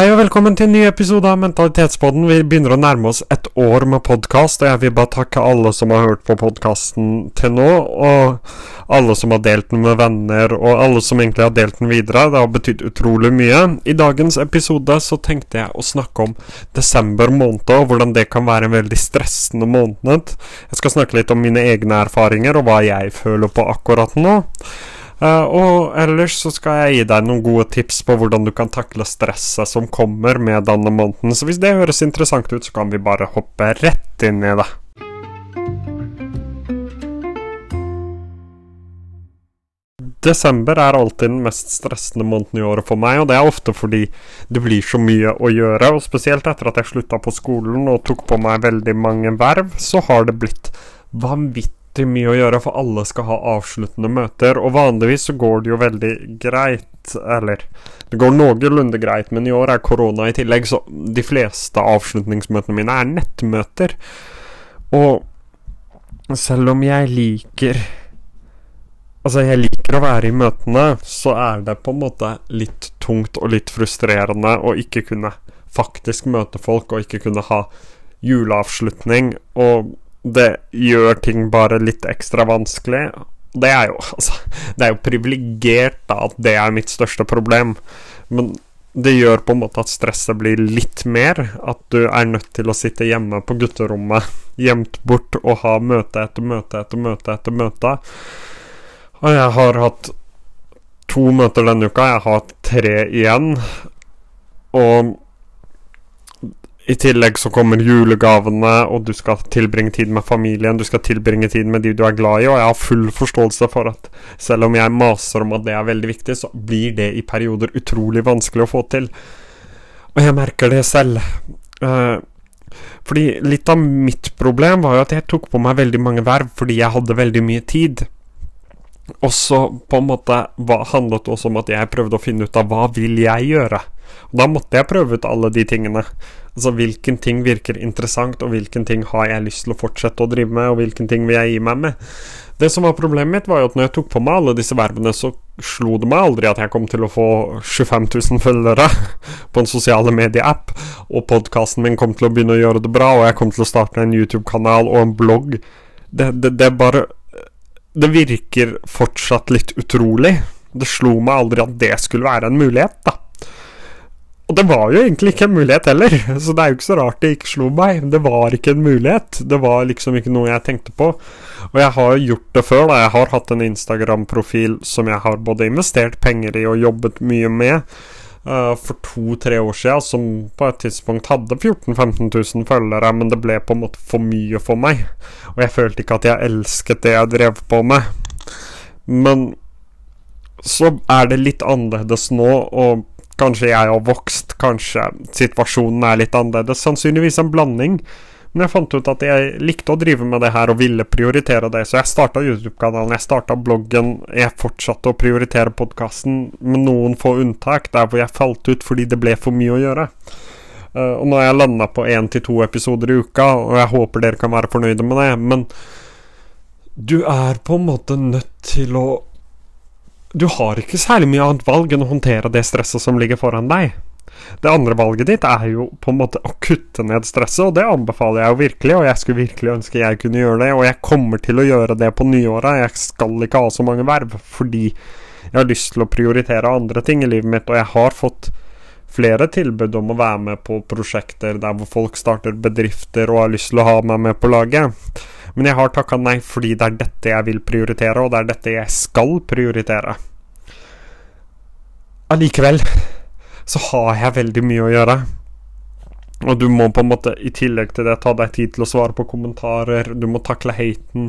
Hei og velkommen til en ny episode av Mentalitetspodden. Vi begynner å nærme oss et år med podkast, og jeg vil bare takke alle som har hørt på podkasten til nå, og alle som har delt den med venner, og alle som egentlig har delt den videre. Det har betydd utrolig mye. I dagens episode så tenkte jeg å snakke om desember måned, og hvordan det kan være en veldig stressende måned. Jeg skal snakke litt om mine egne erfaringer, og hva jeg føler på akkurat nå. Uh, og ellers så skal jeg gi deg noen gode tips på hvordan du kan takle stresset som kommer med denne måneden. Så hvis det høres interessant ut, så kan vi bare hoppe rett inn i det. Desember er alltid den mest stressende måneden i året for meg, og det er ofte fordi det blir så mye å gjøre. Og spesielt etter at jeg slutta på skolen og tok på meg veldig mange verv, så har det blitt vanvittig alltid mye å gjøre, for alle skal ha avsluttende møter. Og vanligvis så går det jo veldig greit, eller Det går noenlunde greit, men i år er korona i tillegg, så de fleste avslutningsmøtene mine er nettmøter. Og selv om jeg liker Altså, jeg liker å være i møtene, så er det på en måte litt tungt og litt frustrerende å ikke kunne faktisk møte folk, og ikke kunne ha juleavslutning. Og det gjør ting bare litt ekstra vanskelig. Det er jo altså Det er jo privilegert at det er mitt største problem, men det gjør på en måte at stresset blir litt mer. At du er nødt til å sitte hjemme på gutterommet, gjemt bort, og ha møte etter møte etter møte etter møte. Og jeg har hatt to møter denne uka. Jeg har hatt tre igjen. Og i tillegg så kommer julegavene, og du skal tilbringe tid med familien. Du skal tilbringe tid med de du er glad i, og jeg har full forståelse for at selv om jeg maser om at det er veldig viktig, så blir det i perioder utrolig vanskelig å få til. Og jeg merker det selv. Uh, fordi litt av mitt problem var jo at jeg tok på meg veldig mange verv fordi jeg hadde veldig mye tid. Og så på en måte handlet det også om at jeg prøvde å finne ut av hva vil jeg gjøre. Da måtte jeg prøve ut alle de tingene. Altså hvilken ting virker interessant, og hvilken ting har jeg lyst til å fortsette å drive med, og hvilken ting vil jeg gi meg med. Det som var problemet mitt, var jo at når jeg tok på meg alle disse vervene, så slo det meg aldri at jeg kom til å få 25 000 følgere på en sosiale medie-app, og podkasten min kom til å begynne å gjøre det bra, og jeg kom til å starte en YouTube-kanal og en blogg. Det, det, det bare Det virker fortsatt litt utrolig. Det slo meg aldri at det skulle være en mulighet, da. Og det var jo egentlig ikke en mulighet heller, så det er jo ikke så rart det ikke slo meg. Det var ikke en mulighet. Det var liksom ikke noe jeg tenkte på. Og jeg har gjort det før, da. Jeg har hatt en Instagram-profil som jeg har både investert penger i og jobbet mye med. Uh, for to-tre år siden, som på et tidspunkt hadde 14 000-15 000 følgere, men det ble på en måte for mye for meg. Og jeg følte ikke at jeg elsket det jeg drev på med. Men så er det litt annerledes nå, og Kanskje jeg har vokst, kanskje situasjonen er litt annerledes. Sannsynligvis en blanding. Men jeg fant ut at jeg likte å drive med det her og ville prioritere det, så jeg starta YouTube-kanalen, jeg starta bloggen, jeg fortsatte å prioritere podkasten med noen få unntak, der hvor jeg falt ut fordi det ble for mye å gjøre. Uh, og nå har jeg landa på én til to episoder i uka, og jeg håper dere kan være fornøyde med det, men du er på en måte nødt til å du har ikke særlig mye annet valg enn å håndtere det stresset som ligger foran deg. Det andre valget ditt er jo på en måte å kutte ned stresset, og det anbefaler jeg jo virkelig, og jeg skulle virkelig ønske jeg kunne gjøre det, og jeg kommer til å gjøre det på nyåret. Jeg skal ikke ha så mange verv, fordi jeg har lyst til å prioritere andre ting i livet mitt, og jeg har fått flere tilbud om å være med på prosjekter der hvor folk starter bedrifter og har lyst til å ha meg med på laget. Men jeg har takka nei fordi det er dette jeg vil prioritere, og det er dette jeg skal prioritere. Allikevel så har jeg veldig mye å gjøre. Og du må på en måte i tillegg til det ta deg tid til å svare på kommentarer, du må takle haten.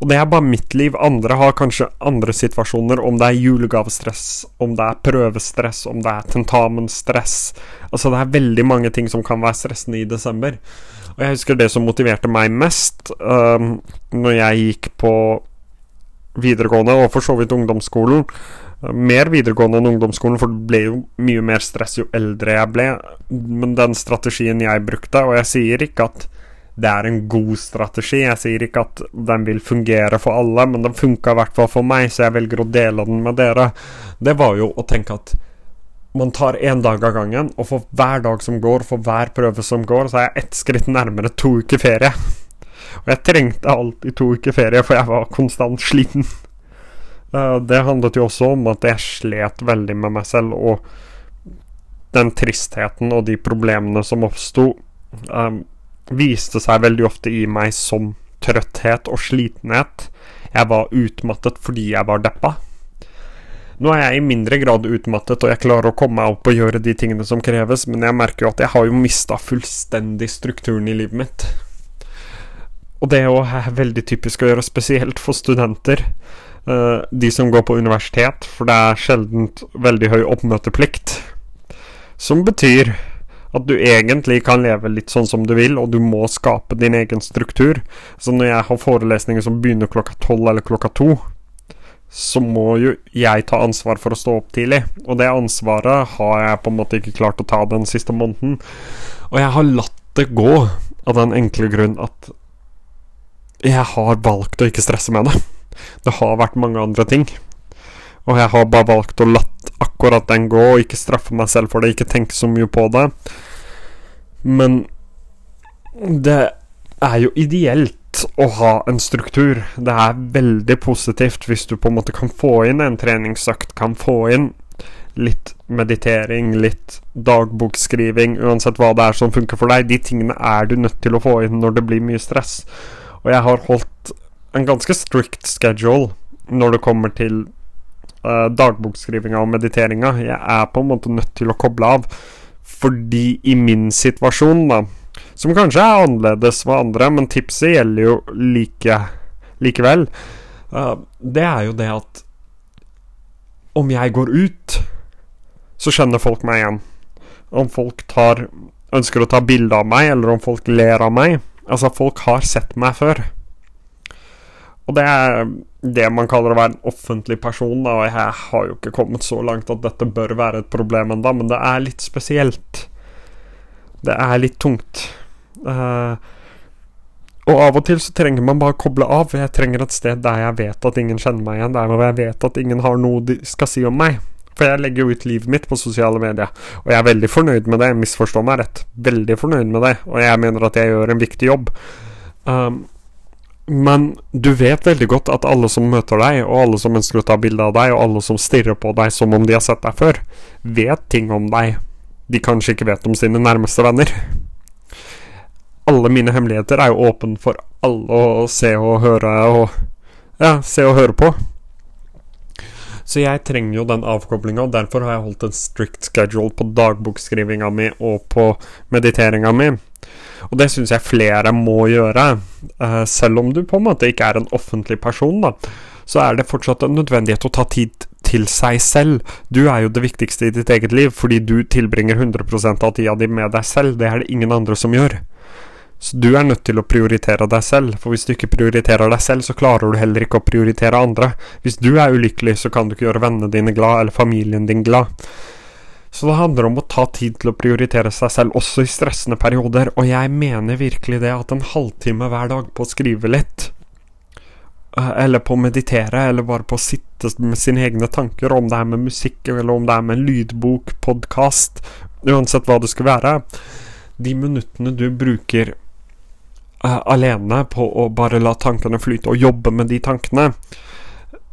Og det er bare mitt liv. Andre har kanskje andre situasjoner, om det er julegavestress, om det er prøvestress, om det er tentamenstress. Altså, det er veldig mange ting som kan være stressende i desember. Og jeg husker det som motiverte meg mest um, når jeg gikk på videregående, og for så vidt ungdomsskolen. Mer videregående enn ungdomsskolen, for det ble jo mye mer stress jo eldre jeg ble. Men den strategien jeg brukte, og jeg sier ikke at det er en god strategi, jeg sier ikke at den vil fungere for alle, men den funka i hvert fall for meg, så jeg velger å dele den med dere. Det var jo å tenke at man tar én dag av gangen, og for hver dag som går, for hver prøve som går, så er jeg ett skritt nærmere to uker ferie. Og jeg trengte alltid to uker ferie, for jeg var konstant sliten. Uh, det handlet jo også om at jeg slet veldig med meg selv, og den tristheten og de problemene som oppsto, uh, viste seg veldig ofte i meg som trøtthet og slitenhet. Jeg var utmattet fordi jeg var deppa. Nå er jeg i mindre grad utmattet, og jeg klarer å komme meg opp og gjøre de tingene som kreves, men jeg merker jo at jeg har jo mista fullstendig strukturen i livet mitt. Og det er veldig typisk å gjøre, spesielt for studenter. Uh, de som går på universitet, for det er sjelden veldig høy oppmøteplikt. Som betyr at du egentlig kan leve litt sånn som du vil, og du må skape din egen struktur. Så når jeg har forelesninger som begynner klokka tolv eller klokka to, så må jo jeg ta ansvar for å stå opp tidlig. Og det ansvaret har jeg på en måte ikke klart å ta den siste måneden. Og jeg har latt det gå av den enkle grunn at jeg har valgt å ikke stresse med det. Det har vært mange andre ting. Og jeg har bare valgt å latt akkurat den gå, og ikke straffe meg selv for det, ikke tenke så mye på det. Men det er jo ideelt å ha en struktur. Det er veldig positivt hvis du på en måte kan få inn en treningsøkt, kan få inn litt meditering, litt dagbokskriving, uansett hva det er som funker for deg. De tingene er du nødt til å få inn når det blir mye stress. Og jeg har holdt en ganske strict schedule når det kommer til uh, dagbokskrivinga og mediteringa. Jeg er på en måte nødt til å koble av, fordi i min situasjon, da som kanskje er annerledes med andre, men tipset gjelder jo like, likevel. Uh, det er jo det at om jeg går ut, så skjønner folk meg igjen. Om folk tar, ønsker å ta bilde av meg, eller om folk ler av meg. Altså, folk har sett meg før. Og det er det man kaller å være en offentlig person, da, og jeg har jo ikke kommet så langt at dette bør være et problem ennå, men det er litt spesielt. Det er litt tungt. Uh, og av og til så trenger man bare koble av. Jeg trenger et sted der jeg vet at ingen kjenner meg igjen. Der jeg vet at ingen har noe de skal si om meg. For jeg legger jo ut livet mitt på sosiale medier, og jeg er veldig fornøyd med det. Misforstå meg rett. Veldig fornøyd med det, og jeg mener at jeg gjør en viktig jobb. Um, men du vet veldig godt at alle som møter deg, og alle som ønsker å ta bilde av deg, og alle som stirrer på deg som om de har sett deg før, vet ting om deg de kanskje ikke vet om sine nærmeste venner alle mine hemmeligheter er jo åpne for alle å se og høre og Ja, se og høre på. Så jeg trenger jo den avkoblinga, og derfor har jeg holdt en strict schedule på dagbokskrivinga mi og på mediteringa mi. Og det syns jeg flere må gjøre. Uh, selv om du på en måte ikke er en offentlig person, da, så er det fortsatt en nødvendighet å ta tid til seg selv. Du er jo det viktigste i ditt eget liv, fordi du tilbringer 100% av tida di med deg selv. Det er det ingen andre som gjør. Så du er nødt til å prioritere deg selv, for hvis du ikke prioriterer deg selv, så klarer du heller ikke å prioritere andre. Hvis du er ulykkelig, så kan du ikke gjøre vennene dine glad, eller familien din glad. Så det handler om å ta tid til å prioritere seg selv, også i stressende perioder, og jeg mener virkelig det at en halvtime hver dag på å skrive litt, eh, eller på å meditere, eller bare på å sitte med sine egne tanker, om det er med musikk, eller om det er med en lydbok, podkast, uansett hva det skal være, de minuttene du bruker uh, alene på å bare la tankene flyte og jobbe med de tankene,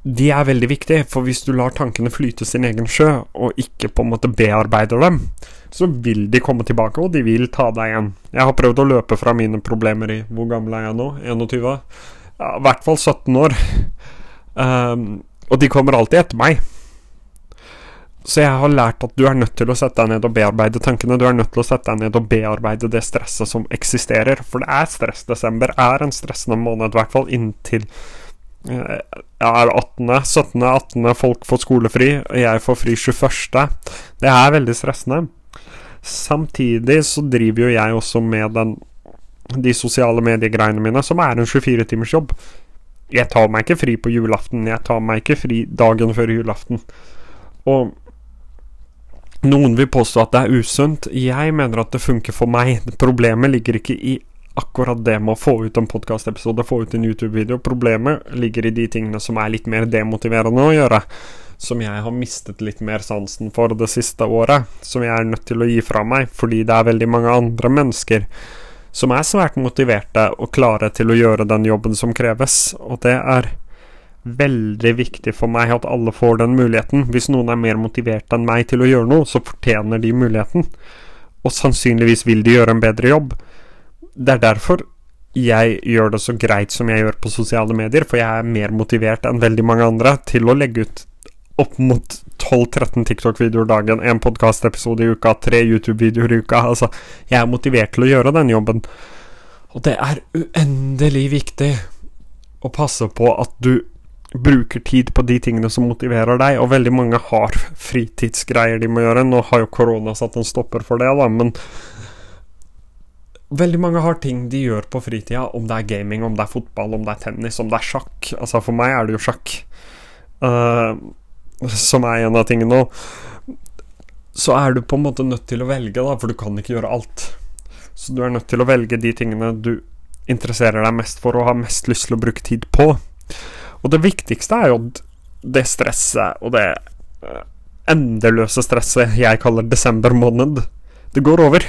de er veldig viktige, for hvis du lar tankene flyte sin egen sjø, og ikke på en måte bearbeider dem, så vil de komme tilbake, og de vil ta deg igjen. Jeg har prøvd å løpe fra mine problemer i Hvor gammel er jeg nå? 21? Ja, I hvert fall 17 år. Um, og de kommer alltid etter meg. Så jeg har lært at du er nødt til å sette deg ned og bearbeide tankene. Du er nødt til å sette deg ned og bearbeide det stresset som eksisterer. For det er stress. Desember er en stressende måned, i hvert fall inntil eh, er 18., 17., 18. folk får skolefri, og jeg får fri 21. Det er veldig stressende. Samtidig så driver jo jeg også med den, de sosiale mediegreiene mine, som er en 24-timers jobb. Jeg tar meg ikke fri på julaften, jeg tar meg ikke fri dagen før julaften. Og noen vil påstå at det er usunt. Jeg mener at det funker for meg. Problemet ligger ikke i akkurat det med å få ut en podkastepisode, få ut en YouTube-video. Problemet ligger i de tingene som er litt mer demotiverende å gjøre. som jeg har mistet litt mer sansen for det siste året, som jeg er nødt til å gi fra meg, fordi det er veldig mange andre mennesker som er svært motiverte og klare til å gjøre den jobben som kreves, og det er veldig viktig for meg at alle får den muligheten. Hvis noen er mer motivert enn meg til å gjøre noe, så fortjener de muligheten, og sannsynligvis vil de gjøre en bedre jobb. Det er derfor jeg gjør det så greit som jeg gjør på sosiale medier, for jeg er mer motivert enn veldig mange andre til å legge ut opp mot 12-13 TikTok-videoer dagen, en podkast-episode i uka, tre YouTube-videoer i uka. Altså, jeg er motivert til å gjøre den jobben. Og det er uendelig viktig å passe på at du bruker tid på de tingene som motiverer deg, og veldig mange har fritidsgreier de må gjøre. Nå har jo korona satt en stopper for det, da, men Veldig mange har ting de gjør på fritida, om det er gaming, om det er fotball, om det er tennis, om det er sjakk. Altså, for meg er det jo sjakk uh, som er en av tingene. Og så er du på en måte nødt til å velge, da, for du kan ikke gjøre alt. Så du er nødt til å velge de tingene du interesserer deg mest for og har mest lyst til å bruke tid på. Og det viktigste er jo det stresset og det uh, endeløse stresset jeg kaller desember måned. Det går over.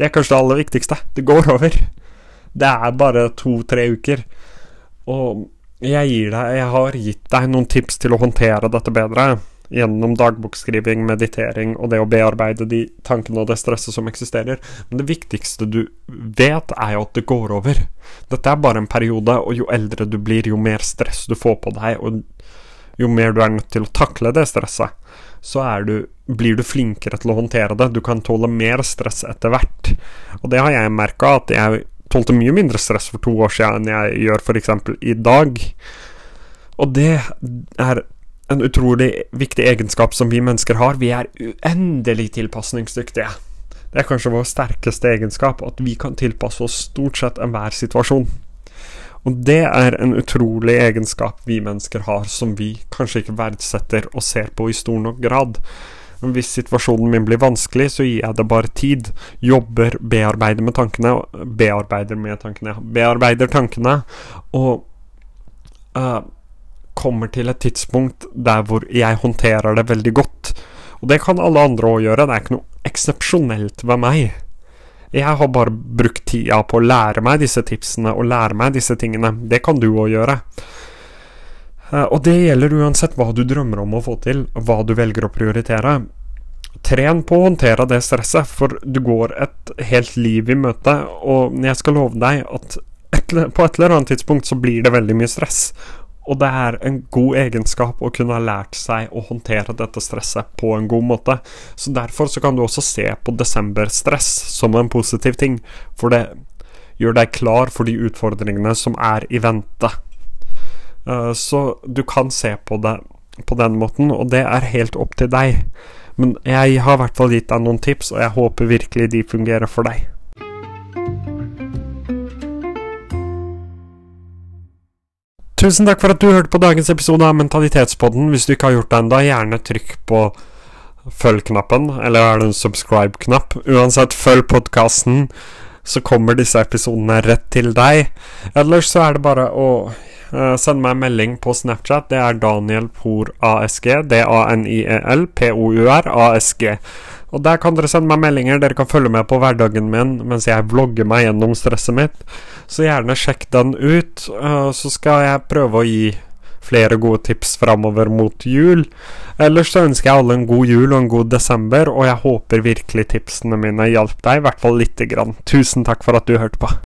Det er kanskje det aller viktigste. Det går over. Det er bare to-tre uker. Og jeg gir deg Jeg har gitt deg noen tips til å håndtere dette bedre. Gjennom dagbokskriving, meditering og det å bearbeide de tankene og det stresset som eksisterer. Men det viktigste du vet, er jo at det går over. Dette er bare en periode, og jo eldre du blir, jo mer stress du får på deg, og jo mer du er nødt til å takle det stresset så du, blir du flinkere til å håndtere det. Du kan tåle mer stress etter hvert. Og det har jeg merka, at jeg tålte mye mindre stress for to år siden enn jeg gjør f.eks. i dag. Og det er en utrolig viktig egenskap som vi mennesker har. Vi er uendelig tilpasningsdyktige. Det er kanskje vår sterkeste egenskap, at vi kan tilpasse oss stort sett enhver situasjon. Og det er en utrolig egenskap vi mennesker har, som vi kanskje ikke verdsetter og ser på i stor nok grad. Men hvis situasjonen min blir vanskelig, så gir jeg det bare tid. Jobber, bearbeider med tankene Bearbeider med tankene, Bearbeider tankene, og uh, kommer til et tidspunkt der hvor jeg håndterer det veldig godt. Og det kan alle andre òg gjøre, det er ikke noe eksepsjonelt ved meg. Jeg har bare brukt tida på å lære meg disse tipsene og lære meg disse tingene. Det kan du òg gjøre. Eh, og det gjelder uansett hva du drømmer om å få til, hva du velger å prioritere. Tren på å håndtere det stresset, for du går et helt liv i møte, og jeg skal love deg at på et eller annet tidspunkt så blir det veldig mye stress. Og det er en god egenskap å kunne ha lært seg å håndtere dette stresset på en god måte. Så derfor så kan du også se på desemberstress som en positiv ting, for det gjør deg klar for de utfordringene som er i vente. Uh, så du kan se på det på den måten, og det er helt opp til deg. Men jeg har i hvert fall gitt deg noen tips, og jeg håper virkelig de fungerer for deg. Tusen takk for at du hørte på dagens episode av Mentalitetspodden. Hvis du ikke har gjort det ennå, gjerne trykk på følg-knappen, eller er det en subscribe-knapp? Uansett, følg podkasten, så kommer disse episodene rett til deg. Ellers så er det bare å uh, sende meg en melding på Snapchat. Det er Daniel Por ASG. D-A-N-I-E-L P-O-U-R ASG. Og der kan dere sende meg meldinger. Dere kan følge med på hverdagen min mens jeg vlogger meg gjennom stresset mitt. Så gjerne sjekk den ut. Uh, så skal jeg prøve å gi flere gode tips framover mot jul. Ellers så ønsker jeg alle en god jul og en god desember, og jeg håper virkelig tipsene mine hjalp deg, i hvert fall lite grann. Tusen takk for at du hørte på.